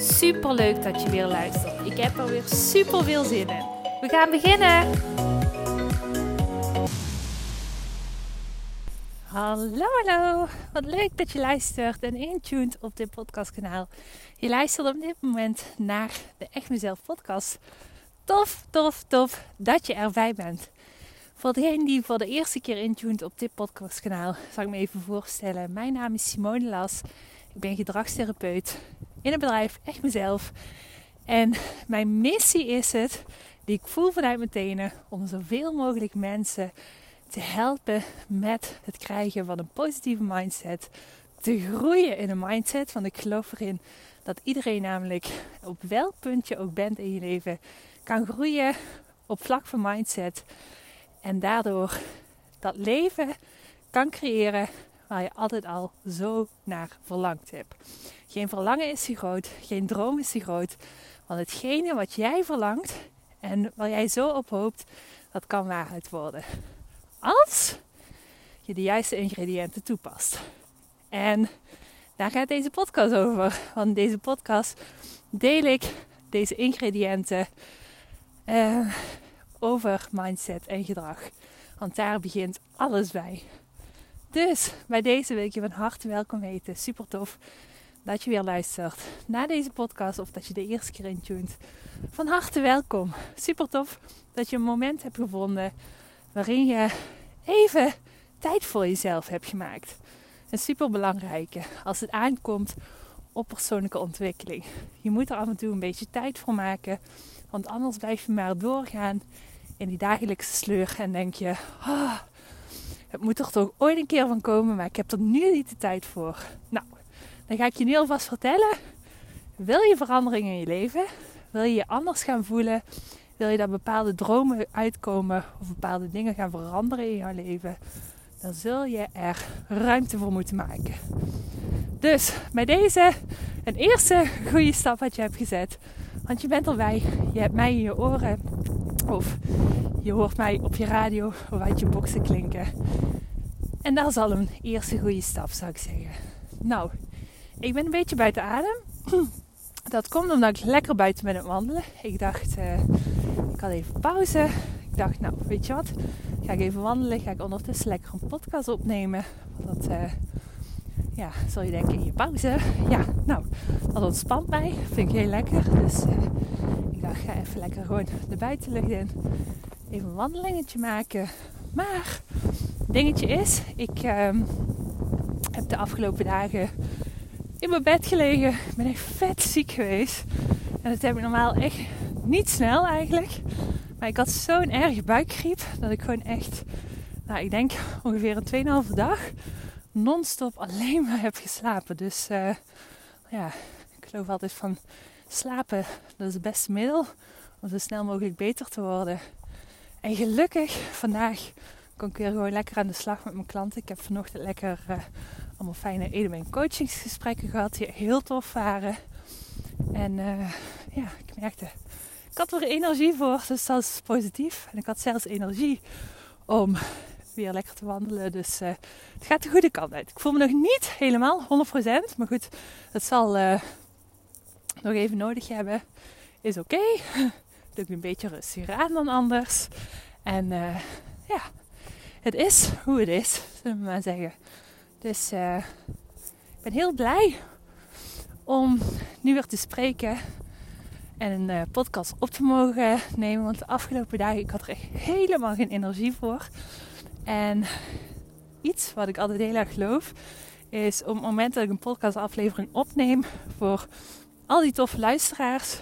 Super leuk dat je weer luistert. Ik heb er weer super veel zin in. We gaan beginnen. Hallo, hallo. Wat leuk dat je luistert en intuned op dit podcastkanaal. Je luistert op dit moment naar de Echt Mezelf podcast. Tof, tof, tof dat je erbij bent. Voor degene die voor de eerste keer intuned op dit podcastkanaal, zal ik me even voorstellen. Mijn naam is Simone Las. Ik ben gedragstherapeut in het bedrijf Echt Mezelf. En mijn missie is het, die ik voel vanuit mijn tenen, om zoveel mogelijk mensen te helpen met het krijgen van een positieve mindset. Te groeien in een mindset, want ik geloof erin dat iedereen namelijk op welk punt je ook bent in je leven kan groeien op vlak van mindset. En daardoor dat leven kan creëren waar je altijd al zo naar verlangd hebt. Geen verlangen is te groot, geen droom is te groot. Want hetgene wat jij verlangt en waar jij zo op hoopt, dat kan waarheid worden. Als je de juiste ingrediënten toepast. En daar gaat deze podcast over. Want in deze podcast deel ik deze ingrediënten uh, over mindset en gedrag. Want daar begint alles bij. Dus bij deze wil ik je van harte welkom heten. Super tof dat je weer luistert naar deze podcast of dat je de eerste keer intuned. Van harte welkom. Super tof dat je een moment hebt gevonden waarin je even tijd voor jezelf hebt gemaakt. Een super belangrijke als het aankomt op persoonlijke ontwikkeling. Je moet er af en toe een beetje tijd voor maken, want anders blijf je maar doorgaan in die dagelijkse sleur en denk je: oh, het moet er toch ooit een keer van komen, maar ik heb er nu niet de tijd voor. Nou, dan ga ik je nu alvast vertellen. Wil je verandering in je leven? Wil je je anders gaan voelen? Wil je dat bepaalde dromen uitkomen of bepaalde dingen gaan veranderen in jouw leven? Dan zul je er ruimte voor moeten maken. Dus bij deze een eerste goede stap wat je hebt gezet. Want je bent erbij. Je hebt mij in je oren. Of je hoort mij op je radio of uit je boxen klinken. En dat is al een eerste goede stap, zou ik zeggen. Nou, ik ben een beetje buiten adem. Dat komt omdat ik lekker buiten ben het wandelen. Ik dacht, uh, ik had even pauze. Ik dacht, nou, weet je wat? Ga ik even wandelen. Ga ik ondertussen lekker een podcast opnemen. Dat, uh, ja, zal je denken in je pauze. Ja, nou, dat ontspant mij. Vind ik heel lekker. Dus uh, ik dacht, ga even lekker gewoon de buitenlucht in. Even een wandelingetje maken. Maar, dingetje is, ik ehm, heb de afgelopen dagen in mijn bed gelegen. Ik ben echt vet ziek geweest. En dat heb ik normaal echt niet snel eigenlijk. Maar ik had zo'n erge buikgriep dat ik gewoon echt, nou ik denk ongeveer een 2,5 dag non-stop alleen maar heb geslapen. Dus uh, ja, ik geloof altijd van slapen, dat is het beste middel om zo snel mogelijk beter te worden. En gelukkig vandaag kon ik weer gewoon lekker aan de slag met mijn klanten. Ik heb vanochtend lekker uh, allemaal fijne Edemijn coachingsgesprekken gehad die heel tof waren. En uh, ja, ik merkte, ik had er energie voor, dus dat is positief. En ik had zelfs energie om weer lekker te wandelen. Dus uh, het gaat de goede kant uit. Ik voel me nog niet helemaal 100%, maar goed, het zal nog even nodig hebben. Is oké. Ik een beetje rustiger aan dan anders. En ja, het is hoe het is, zullen we maar zeggen. Dus uh, ik ben heel blij om nu weer te spreken en een uh, podcast op te mogen nemen. Want de afgelopen dagen ik had er echt helemaal geen energie voor. En iets wat ik altijd heel erg geloof is op het moment dat ik een podcastaflevering opneem voor al die toffe luisteraars,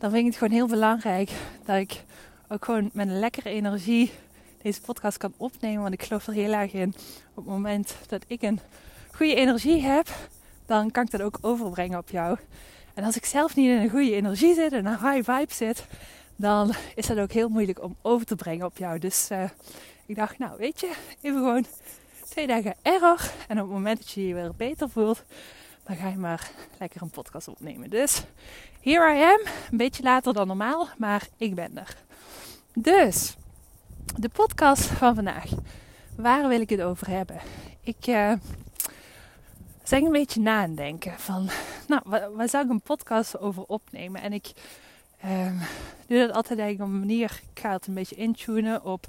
dan vind ik het gewoon heel belangrijk dat ik ook gewoon met een lekkere energie deze podcast kan opnemen. Want ik geloof er heel erg in. Op het moment dat ik een goede energie heb, dan kan ik dat ook overbrengen op jou. En als ik zelf niet in een goede energie zit en een high vibe zit, dan is dat ook heel moeilijk om over te brengen op jou. Dus uh, ik dacht, nou weet je, even gewoon twee dagen error. En op het moment dat je je weer beter voelt, dan ga je maar lekker een podcast opnemen. Dus here I am, een beetje later dan normaal, maar ik ben er. Dus, de podcast van vandaag. Waar wil ik het over hebben? Ik uh, zeg een beetje nadenken van, nou, waar, zou ik een podcast over opnemen? En ik uh, doe dat altijd eigenlijk op een manier, ik ga het een beetje intunen op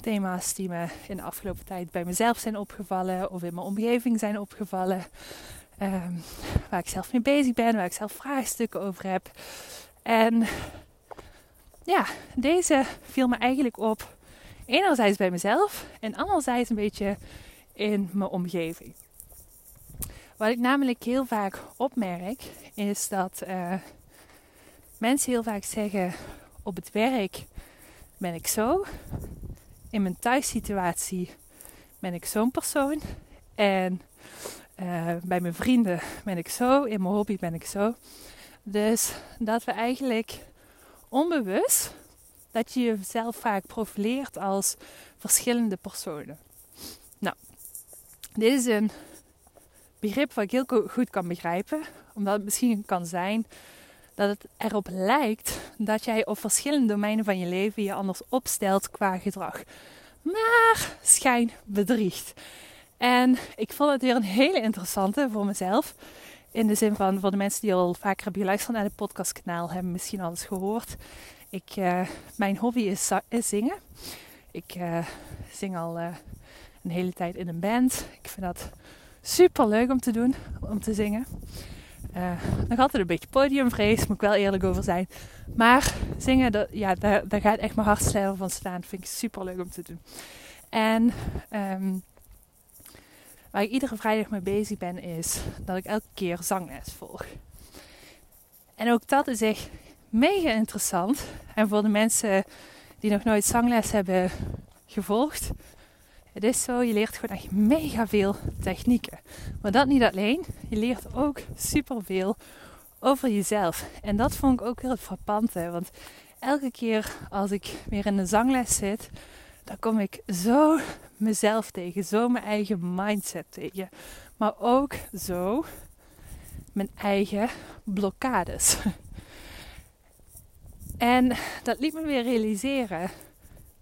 thema's die me in de afgelopen tijd bij mezelf zijn opgevallen of in mijn omgeving zijn opgevallen. Ehm, waar ik zelf mee bezig ben, waar ik zelf vraagstukken over heb. En ja, deze viel me eigenlijk op. Enerzijds bij mezelf en anderzijds een beetje in mijn omgeving. Wat ik namelijk heel vaak opmerk, is dat uh, mensen heel vaak zeggen: op het werk ben ik zo, in mijn thuissituatie ben ik zo'n persoon. En uh, bij mijn vrienden ben ik zo. In mijn hobby ben ik zo. Dus dat we eigenlijk onbewust dat je jezelf vaak profileert als verschillende personen. Nou, dit is een begrip wat ik heel goed kan begrijpen, omdat het misschien kan zijn dat het erop lijkt dat jij op verschillende domeinen van je leven je anders opstelt qua gedrag. Maar schijn bedriegt. En ik vond het weer een hele interessante voor mezelf. In de zin van, voor de mensen die al vaker hebben geluisterd naar de podcastkanaal, hebben misschien al eens gehoord. Ik, uh, mijn hobby is, zingen. Ik uh, zing al uh, een hele tijd in een band. Ik vind dat super leuk om te doen, om te zingen. Nog altijd een beetje podiumvrees, moet ik wel eerlijk over zijn. Maar zingen, dat, ja, daar, gaat echt mijn hart van staan. Vind ik super leuk om te doen. En um, waar ik iedere vrijdag mee bezig ben, is dat ik elke keer zangles volg. En ook dat is echt mega interessant. En voor de mensen die nog nooit zangles hebben gevolgd, het is zo, je leert gewoon echt mega veel technieken. Maar dat niet alleen, je leert ook superveel over jezelf. En dat vond ik ook heel frappante, want elke keer als ik weer in een zangles zit, dan kom ik zo mezelf tegen, zo mijn eigen mindset tegen. Maar ook zo mijn eigen blokkades. En dat liet me weer realiseren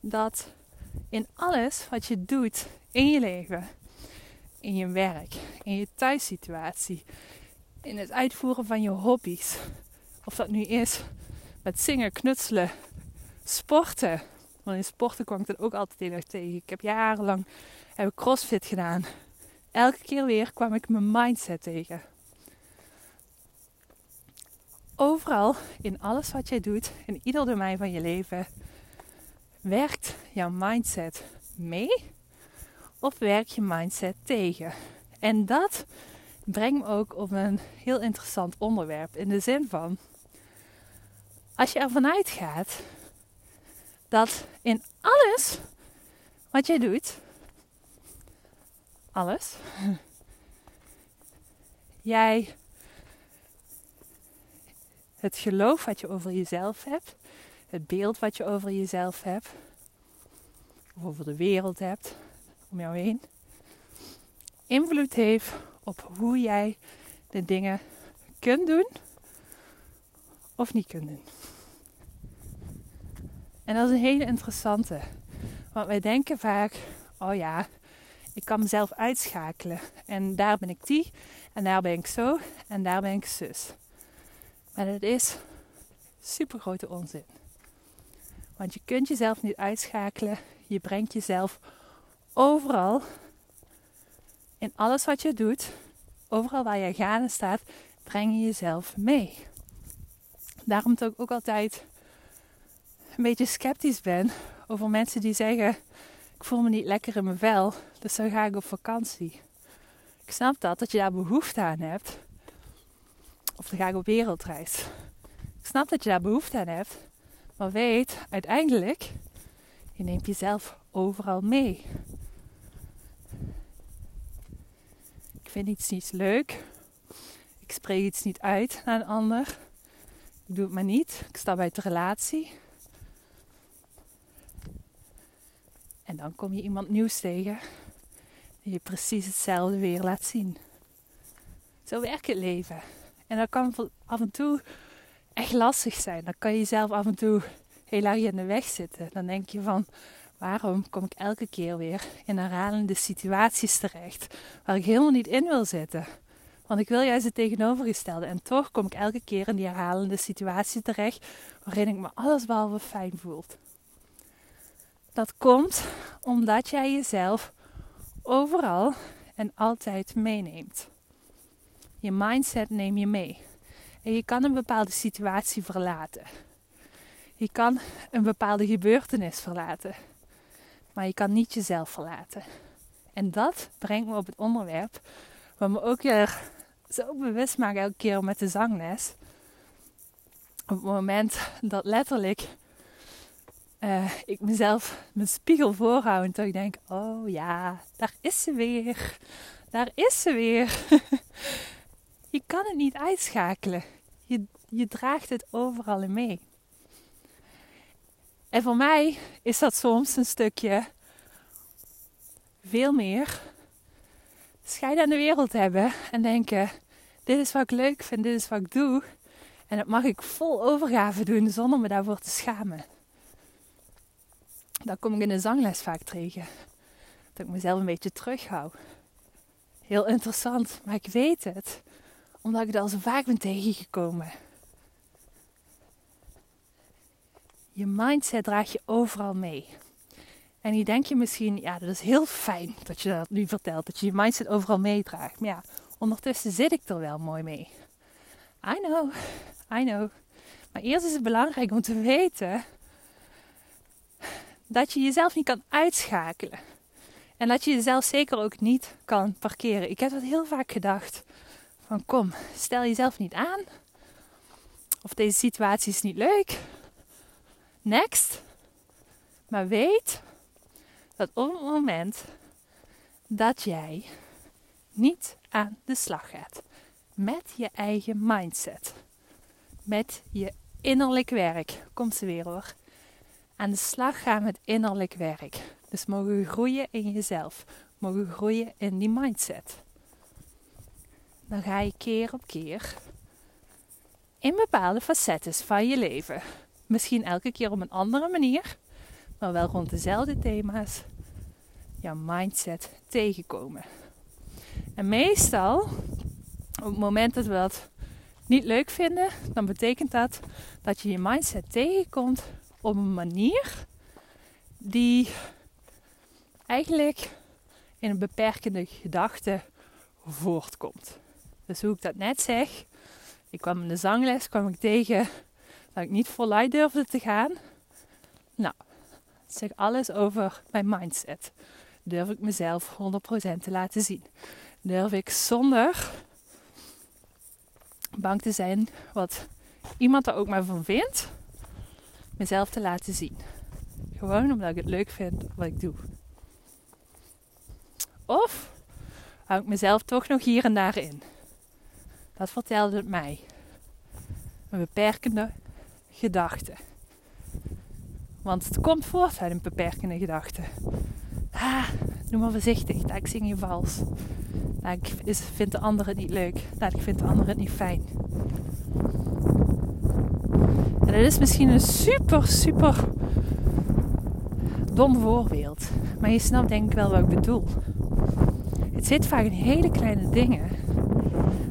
dat in alles wat je doet in je leven, in je werk, in je thuissituatie, in het uitvoeren van je hobby's, of dat nu is met zingen, knutselen, sporten. In sporten kwam ik dat ook altijd heel erg tegen. Ik heb jarenlang heb ik crossfit gedaan. Elke keer weer kwam ik mijn mindset tegen. Overal, in alles wat jij doet, in ieder domein van je leven, werkt jouw mindset mee of werkt je mindset tegen? En dat brengt me ook op een heel interessant onderwerp. In de zin van, als je ervan uitgaat dat in alles wat jij doet, alles, jij het geloof wat je over jezelf hebt, het beeld wat je over jezelf hebt, of over de wereld hebt om jou heen, invloed heeft op hoe jij de dingen kunt doen of niet kunt doen. En dat is een hele interessante. Want wij denken vaak, oh ja, ik kan mezelf uitschakelen. En daar ben ik die, en daar ben ik zo, en daar ben ik zus. Maar dat is super grote onzin. Want je kunt jezelf niet uitschakelen. Je brengt jezelf overal, in alles wat je doet, overal waar je gaande staat, breng je jezelf mee. Daarom ik ook altijd een beetje sceptisch ben over mensen die zeggen: Ik voel me niet lekker in mijn vel, dus dan ga ik op vakantie. Ik snap dat, dat je daar behoefte aan hebt. Of dan ga ik op wereldreis. Ik snap dat je daar behoefte aan hebt. Maar weet, uiteindelijk, je neemt jezelf overal mee. Ik vind iets niet leuk. Ik spreek iets niet uit naar een ander. Ik doe het maar niet. Ik sta bij de relatie. En dan kom je iemand nieuws tegen die je precies hetzelfde weer laat zien. Zo werkt het leven. En dat kan af en toe echt lastig zijn. Dan kan je jezelf af en toe heel erg in de weg zitten. Dan denk je van, waarom kom ik elke keer weer in herhalende situaties terecht waar ik helemaal niet in wil zitten? Want ik wil juist het tegenovergestelde. En toch kom ik elke keer in die herhalende situatie terecht waarin ik me allesbehalve fijn voel. Dat komt omdat jij jezelf overal en altijd meeneemt. Je mindset neem je mee. En je kan een bepaalde situatie verlaten. Je kan een bepaalde gebeurtenis verlaten. Maar je kan niet jezelf verlaten. En dat brengt me op het onderwerp waar me ook weer zo bewust maak elke keer met de zangles. Op het moment dat letterlijk uh, ik mezelf mijn spiegel voorhoud en toch denk: oh ja, daar is ze weer. Daar is ze weer. je kan het niet uitschakelen. Je, je draagt het overal mee. En voor mij is dat soms een stukje veel meer scheid aan de wereld hebben en denken: dit is wat ik leuk vind, dit is wat ik doe. En dat mag ik vol overgave doen zonder me daarvoor te schamen. Dat kom ik in de zangles vaak tegen. Dat ik mezelf een beetje terughoud. Heel interessant, maar ik weet het. Omdat ik het al zo vaak ben tegengekomen. Je mindset draag je overal mee. En je denk je misschien, ja, dat is heel fijn dat je dat nu vertelt. Dat je je mindset overal meedraagt. Maar ja, ondertussen zit ik er wel mooi mee. I know, I know. Maar eerst is het belangrijk om te weten dat je jezelf niet kan uitschakelen. En dat je jezelf zeker ook niet kan parkeren. Ik heb dat heel vaak gedacht. Van kom, stel jezelf niet aan. Of deze situatie is niet leuk. Next. Maar weet dat op het moment dat jij niet aan de slag gaat met je eigen mindset, met je innerlijk werk, komt ze weer hoor, aan de slag gaan met innerlijk werk. Dus mogen groeien in jezelf, mogen groeien in die mindset. Dan ga je keer op keer in bepaalde facetten van je leven, misschien elke keer op een andere manier, maar wel rond dezelfde thema's, jouw mindset tegenkomen. En meestal, op het moment dat we dat niet leuk vinden, dan betekent dat dat je je mindset tegenkomt op een manier die eigenlijk in een beperkende gedachte voortkomt. Dus hoe ik dat net zeg, ik kwam in de zangles kwam ik tegen dat ik niet voluit durfde te gaan. Nou, dat zegt alles over mijn mindset. Durf ik mezelf 100% te laten zien? Durf ik zonder bang te zijn wat iemand er ook maar van vindt, mezelf te laten zien. Gewoon omdat ik het leuk vind wat ik doe. Of hou ik mezelf toch nog hier en daar in. Dat vertelde het mij. Een beperkende gedachte. Want het komt voort uit een beperkende gedachte. Ah, doe maar voorzichtig. Ik zing je vals. Ik vind de ander het niet leuk. Ik vind de ander het niet fijn. En dat is misschien een super, super dom voorbeeld. Maar je snapt denk ik wel wat ik bedoel. Het zit vaak in hele kleine dingen.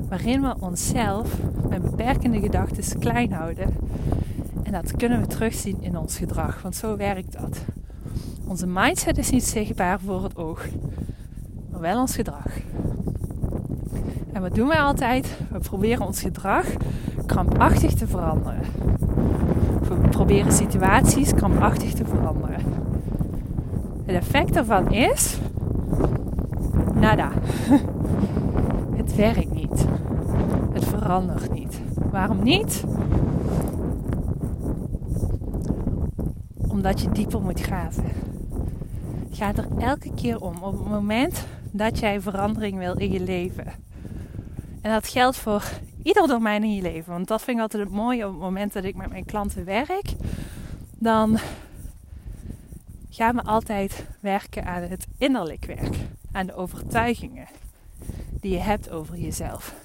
Waarin we onszelf met beperkende gedachten klein houden. En dat kunnen we terugzien in ons gedrag. Want zo werkt dat. Onze mindset is niet zichtbaar voor het oog. Maar wel ons gedrag. En wat doen wij altijd? We proberen ons gedrag krampachtig te veranderen. Proberen situaties krampachtig te veranderen. Het effect daarvan is. Nada. Het werkt niet. Het verandert niet. Waarom niet? Omdat je dieper moet graven. Het gaat er elke keer om. Op het moment dat jij verandering wil in je leven. En dat geldt voor ieder domein in je leven. Want dat vind ik altijd het mooie op het moment dat ik met mijn klanten werk. Dan gaan we altijd werken aan het innerlijk werk. Aan de overtuigingen die je hebt over jezelf.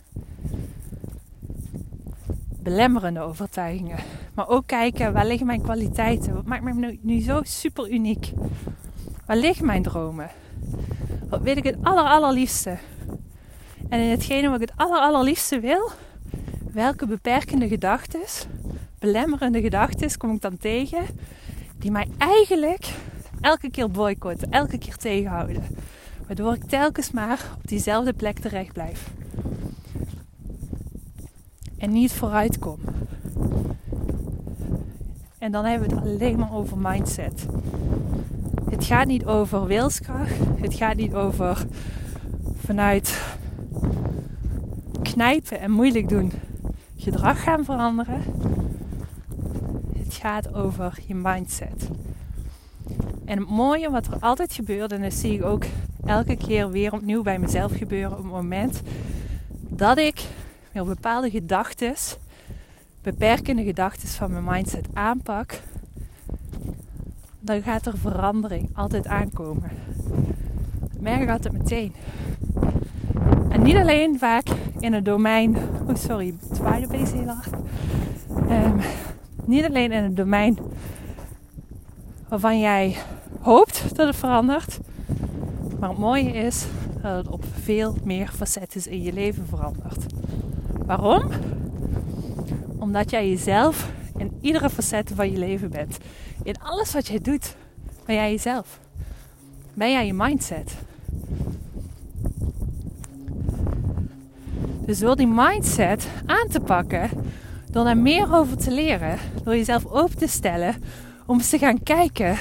Belemmerende overtuigingen. Maar ook kijken waar liggen mijn kwaliteiten. Wat maakt me nu zo super uniek? Waar liggen mijn dromen? Wat weet ik het aller allerliefste? En in hetgene wat ik het aller allerliefste wil, welke beperkende gedachten, belemmerende gedachten kom ik dan tegen, die mij eigenlijk elke keer boycotten, elke keer tegenhouden. Waardoor ik telkens maar op diezelfde plek terecht blijf. En niet vooruit kom. En dan hebben we het alleen maar over mindset. Het gaat niet over wilskracht. Het gaat niet over vanuit knijpen en moeilijk doen gedrag gaan veranderen. Het gaat over je mindset. En het mooie wat er altijd gebeurt, en dat zie ik ook elke keer weer opnieuw bij mezelf gebeuren op het moment dat ik weer bepaalde gedachten, beperkende gedachten van mijn mindset aanpak, dan gaat er verandering altijd aankomen. Merk ik altijd meteen. En niet alleen vaak in het domein. Oh, sorry, het zwaaide opeens heel hard. Um, niet alleen in het domein waarvan jij hoopt dat het verandert. Maar het mooie is dat het op veel meer facetten in je leven verandert. Waarom? Omdat jij jezelf in iedere facet van je leven bent. In alles wat jij doet, ben jij jezelf. Ben jij je mindset. Dus door die mindset aan te pakken, door daar meer over te leren, door jezelf open te stellen om eens te gaan kijken: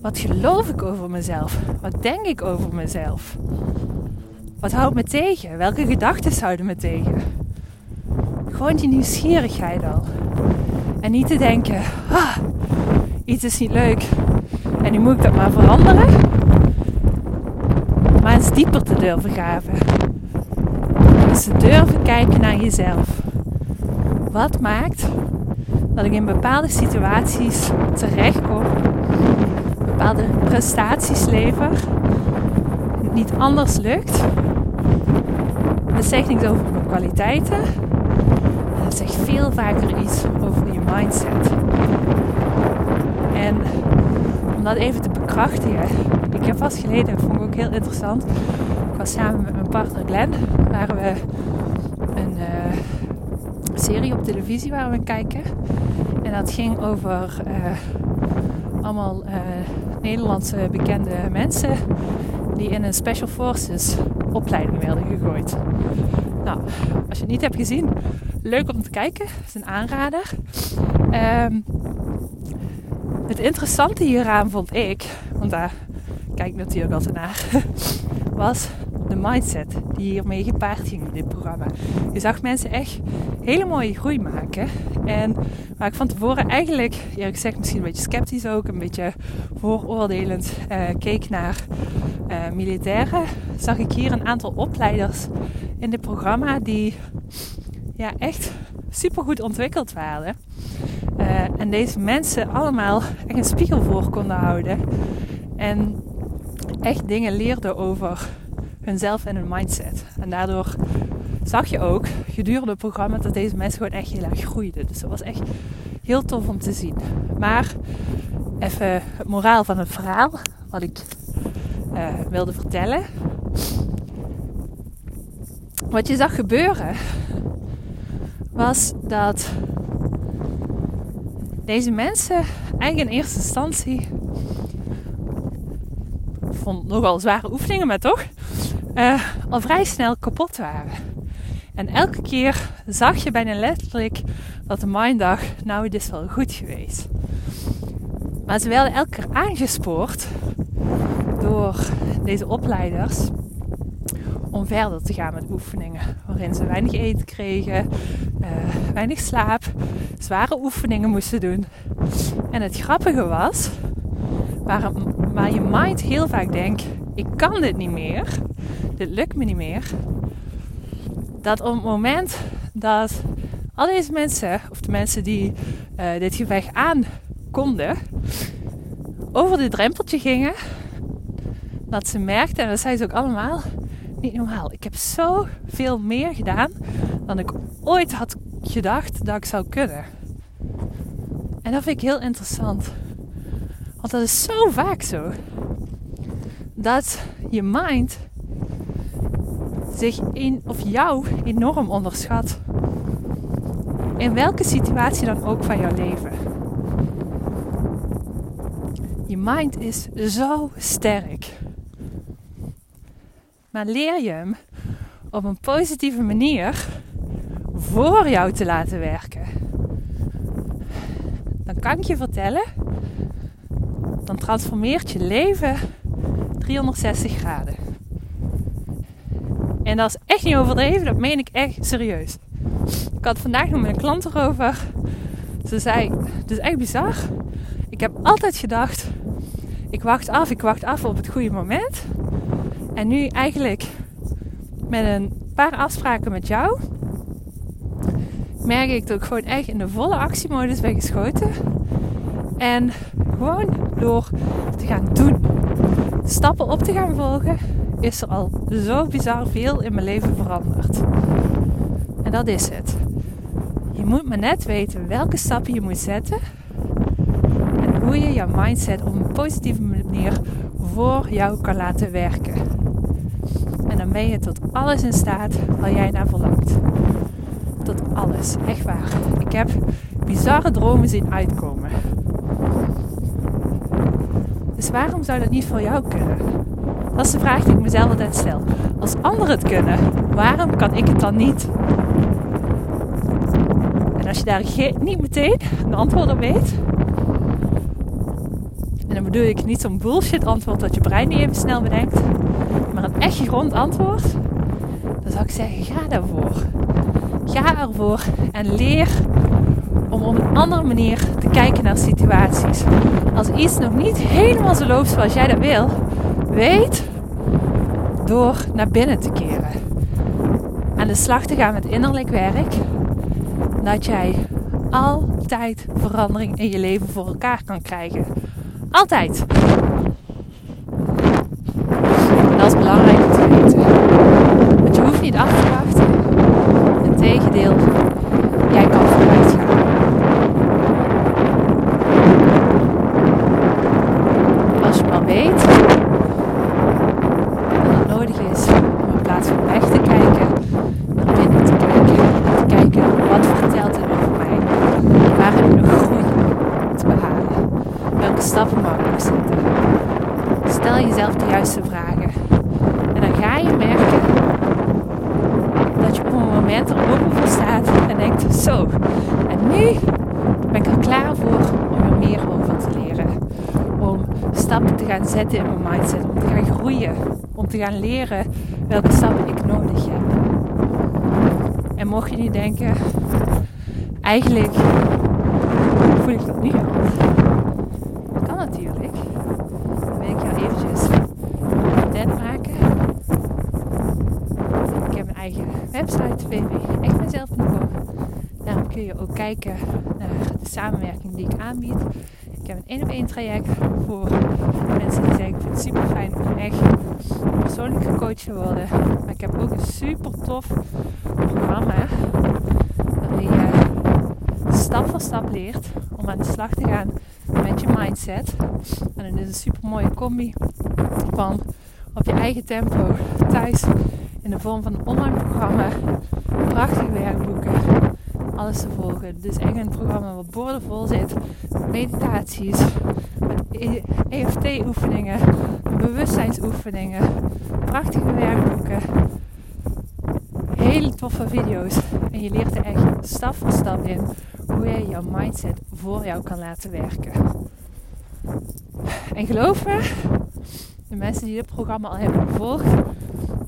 wat geloof ik over mezelf? Wat denk ik over mezelf? Wat houdt me tegen? Welke gedachten houden me tegen? Gewoon die nieuwsgierigheid al. En niet te denken, ah, iets is niet leuk en nu moet ik dat maar veranderen. Maar eens dieper te durven graven. Te durven kijken naar jezelf. Wat maakt dat ik in bepaalde situaties terechtkom, bepaalde prestaties lever, niet anders lukt? Dat zegt niets over mijn kwaliteiten. Dat zegt veel vaker iets over je mindset. En om dat even te bekrachtigen. Ik heb vast geleden, dat vond ik ook heel interessant. Was samen met mijn partner Glenn. Waren we een uh, serie op televisie waar we kijken. En dat ging over uh, allemaal uh, Nederlandse bekende mensen die in een Special Forces opleiding werden gegooid. Nou, als je het niet hebt gezien, leuk om te kijken. Het is een aanrader. Um, het interessante hieraan vond ik, want daar kijk ik natuurlijk altijd naar, was mindset die hiermee gepaard ging in dit programma. Je zag mensen echt hele mooie groei maken. En waar ik van tevoren eigenlijk, eerlijk gezegd, misschien een beetje sceptisch ook, een beetje vooroordelend uh, keek naar uh, militairen, zag ik hier een aantal opleiders in dit programma die ja, echt super goed ontwikkeld waren. Uh, en deze mensen allemaal echt een spiegel voor konden houden. En echt dingen leerden over hunzelf en hun mindset. En daardoor zag je ook gedurende het programma dat deze mensen gewoon echt heel erg groeiden. Dus dat was echt heel tof om te zien. Maar even het moraal van het verhaal, wat ik uh, wilde vertellen. Wat je zag gebeuren was dat deze mensen eigenlijk in eerste instantie vond nogal zware oefeningen, maar toch uh, al vrij snel kapot waren. En elke keer zag je bijna letterlijk dat de mind dacht, nou het is wel goed geweest. Maar ze werden elke keer aangespoord door deze opleiders om verder te gaan met oefeningen. Waarin ze weinig eten kregen, uh, weinig slaap, zware oefeningen moesten doen. En het grappige was, waar, waar je mind heel vaak denkt, ik kan dit niet meer, dit lukt me niet meer. Dat op het moment dat al deze mensen, of de mensen die uh, dit gevecht aan konden, over dit drempeltje gingen. Dat ze merkten, en dat zei ze ook allemaal, niet normaal. Ik heb zoveel meer gedaan dan ik ooit had gedacht dat ik zou kunnen. En dat vind ik heel interessant. Want dat is zo vaak zo. Dat je mind zich in of jou enorm onderschat. In welke situatie dan ook van jouw leven. Je mind is zo sterk. Maar leer je hem op een positieve manier voor jou te laten werken. Dan kan ik je vertellen, dan transformeert je leven 360 graden. En dat is echt niet overdreven, dat meen ik echt serieus. Ik had vandaag nog met een klant erover. Ze zei, het is echt bizar. Ik heb altijd gedacht, ik wacht af, ik wacht af op het goede moment. En nu eigenlijk met een paar afspraken met jou, merk ik dat ik gewoon echt in de volle actiemodus ben geschoten. En gewoon door te gaan doen, stappen op te gaan volgen, is er al zo bizar veel in mijn leven veranderd. En dat is het. Je moet maar net weten welke stappen je moet zetten. En hoe je jouw mindset op een positieve manier voor jou kan laten werken. En dan ben je tot alles in staat waar jij naar verlangt. Tot alles, echt waar. Ik heb bizarre dromen zien uitkomen. Dus waarom zou dat niet voor jou kunnen? Dat is de vraag die ik mezelf altijd stel. Als anderen het kunnen, waarom kan ik het dan niet? En als je daar niet meteen een antwoord op weet, en dan bedoel ik niet zo'n bullshit antwoord dat je brein niet even snel bedenkt, maar een echt grond antwoord, dan zou ik zeggen: ga daarvoor. Ga ervoor en leer om op een andere manier te kijken naar situaties. Als iets nog niet helemaal zo loopt zoals jij dat wil, weet door naar binnen te keren. Aan de slag te gaan met innerlijk werk. Dat jij altijd verandering in je leven voor elkaar kan krijgen. Altijd. dat is belangrijk om te weten. Want je hoeft niet af te wachten. Integendeel, jij kan vooruit gaan. Als je maar weet dat het nodig is om in plaats van weg te kijken, naar binnen te kijken. Te kijken wat vertelt het over mij? Waar heb ik nog groei te behalen? Welke stappen mag ik nog zetten? Stel jezelf de juiste vragen. En dan ga je merken dat je op een moment er open voor staat en denkt: Zo, en nu ben ik er klaar voor om er meer over te leren. Om stappen te gaan in mijn mindset, om te gaan groeien, om te gaan leren welke stappen ik nodig heb. En mocht je niet denken, eigenlijk voel ik dat nu al. Kan natuurlijk. Dan wil ik jou eventjes content maken. Ik heb een eigen website www.echtmezelf.com. Daarom kun je ook kijken naar de samenwerking die ik aanbied. Ik heb een 1 op 1 traject voor mensen die zeggen ik vind het super fijn om echt persoonlijk gecoacht te worden. Maar ik heb ook een super tof programma waarin je stap voor stap leert om aan de slag te gaan met je mindset. En het is een super mooie combi van op je eigen tempo thuis in de vorm van een online programma, prachtige werkboeken, alles te volgen. Dus echt een programma wat boordevol zit meditaties, met EFT-oefeningen, bewustzijnsoefeningen, prachtige werkboeken, hele toffe video's. En je leert er echt stap voor stap in hoe jij jouw mindset voor jou kan laten werken. En geloof me, de mensen die dit programma al hebben gevolgd,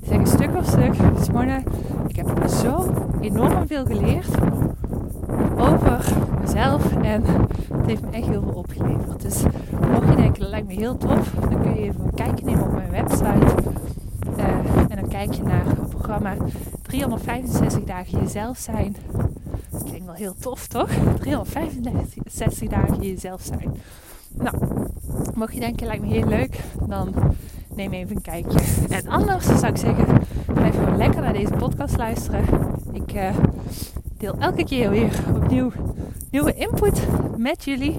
zeggen stuk voor stuk, Simone, ik heb zo enorm veel geleerd en het heeft me echt heel veel opgeleverd. Dus mocht je denken, dat lijkt me heel tof, dan kun je even een kijkje nemen op mijn website. Uh, en dan kijk je naar het programma 365 dagen jezelf zijn. Klinkt wel heel tof, toch? 365 dagen jezelf zijn. Nou, mocht je denken, lijkt me heel leuk, dan neem even een kijkje. En anders zou ik zeggen, blijf gewoon lekker naar deze podcast luisteren. Ik uh, deel elke keer weer opnieuw nieuwe input met jullie.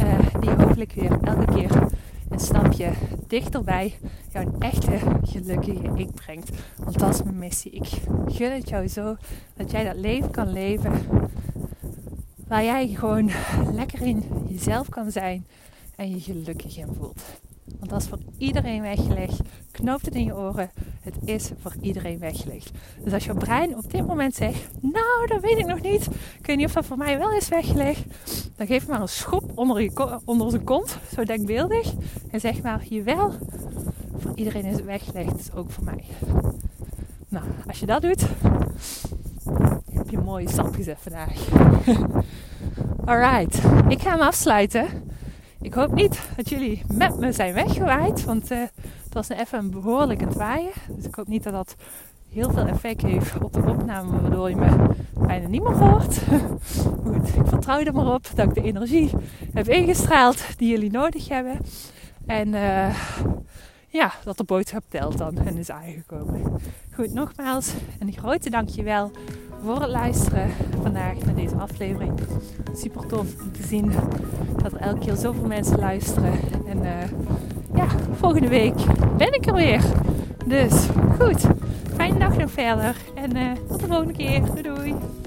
Uh, die hopelijk weer elke keer een stapje dichterbij jouw echte gelukkige ik brengt. Want dat is mijn missie. Ik gun het jou zo dat jij dat leven kan leven waar jij gewoon lekker in jezelf kan zijn en je gelukkig in voelt. Want dat is voor iedereen weggelegd. Knoopt het in je oren. Het is voor iedereen weggelegd. Dus als je brein op dit moment zegt: Nou, dat weet ik nog niet. Ik weet niet of dat voor mij wel is weggelegd. Dan geef maar een schop onder, je, onder zijn kont. Zo denkbeeldig. En zeg maar: Jawel, voor iedereen is het weggelegd. Dus ook voor mij. Nou, als je dat doet, heb je een mooie stap gezet vandaag. Alright, ik ga hem afsluiten. Ik hoop niet dat jullie met me zijn weggewaaid, want uh, het was even een behoorlijk aan waaien. Dus ik hoop niet dat dat heel veel effect heeft op de opname, waardoor je me bijna niet meer hoort. Goed, ik vertrouw er maar op dat ik de energie heb ingestraald die jullie nodig hebben. En uh, ja, dat de boodschap telt dan en is aangekomen. Goed, nogmaals een grote dankjewel voor het luisteren vandaag naar deze aflevering. Super tof om te zien dat er elke keer zoveel mensen luisteren. En uh, ja, volgende week ben ik er weer. Dus goed, fijne dag nog verder en uh, tot de volgende keer. Doei doei!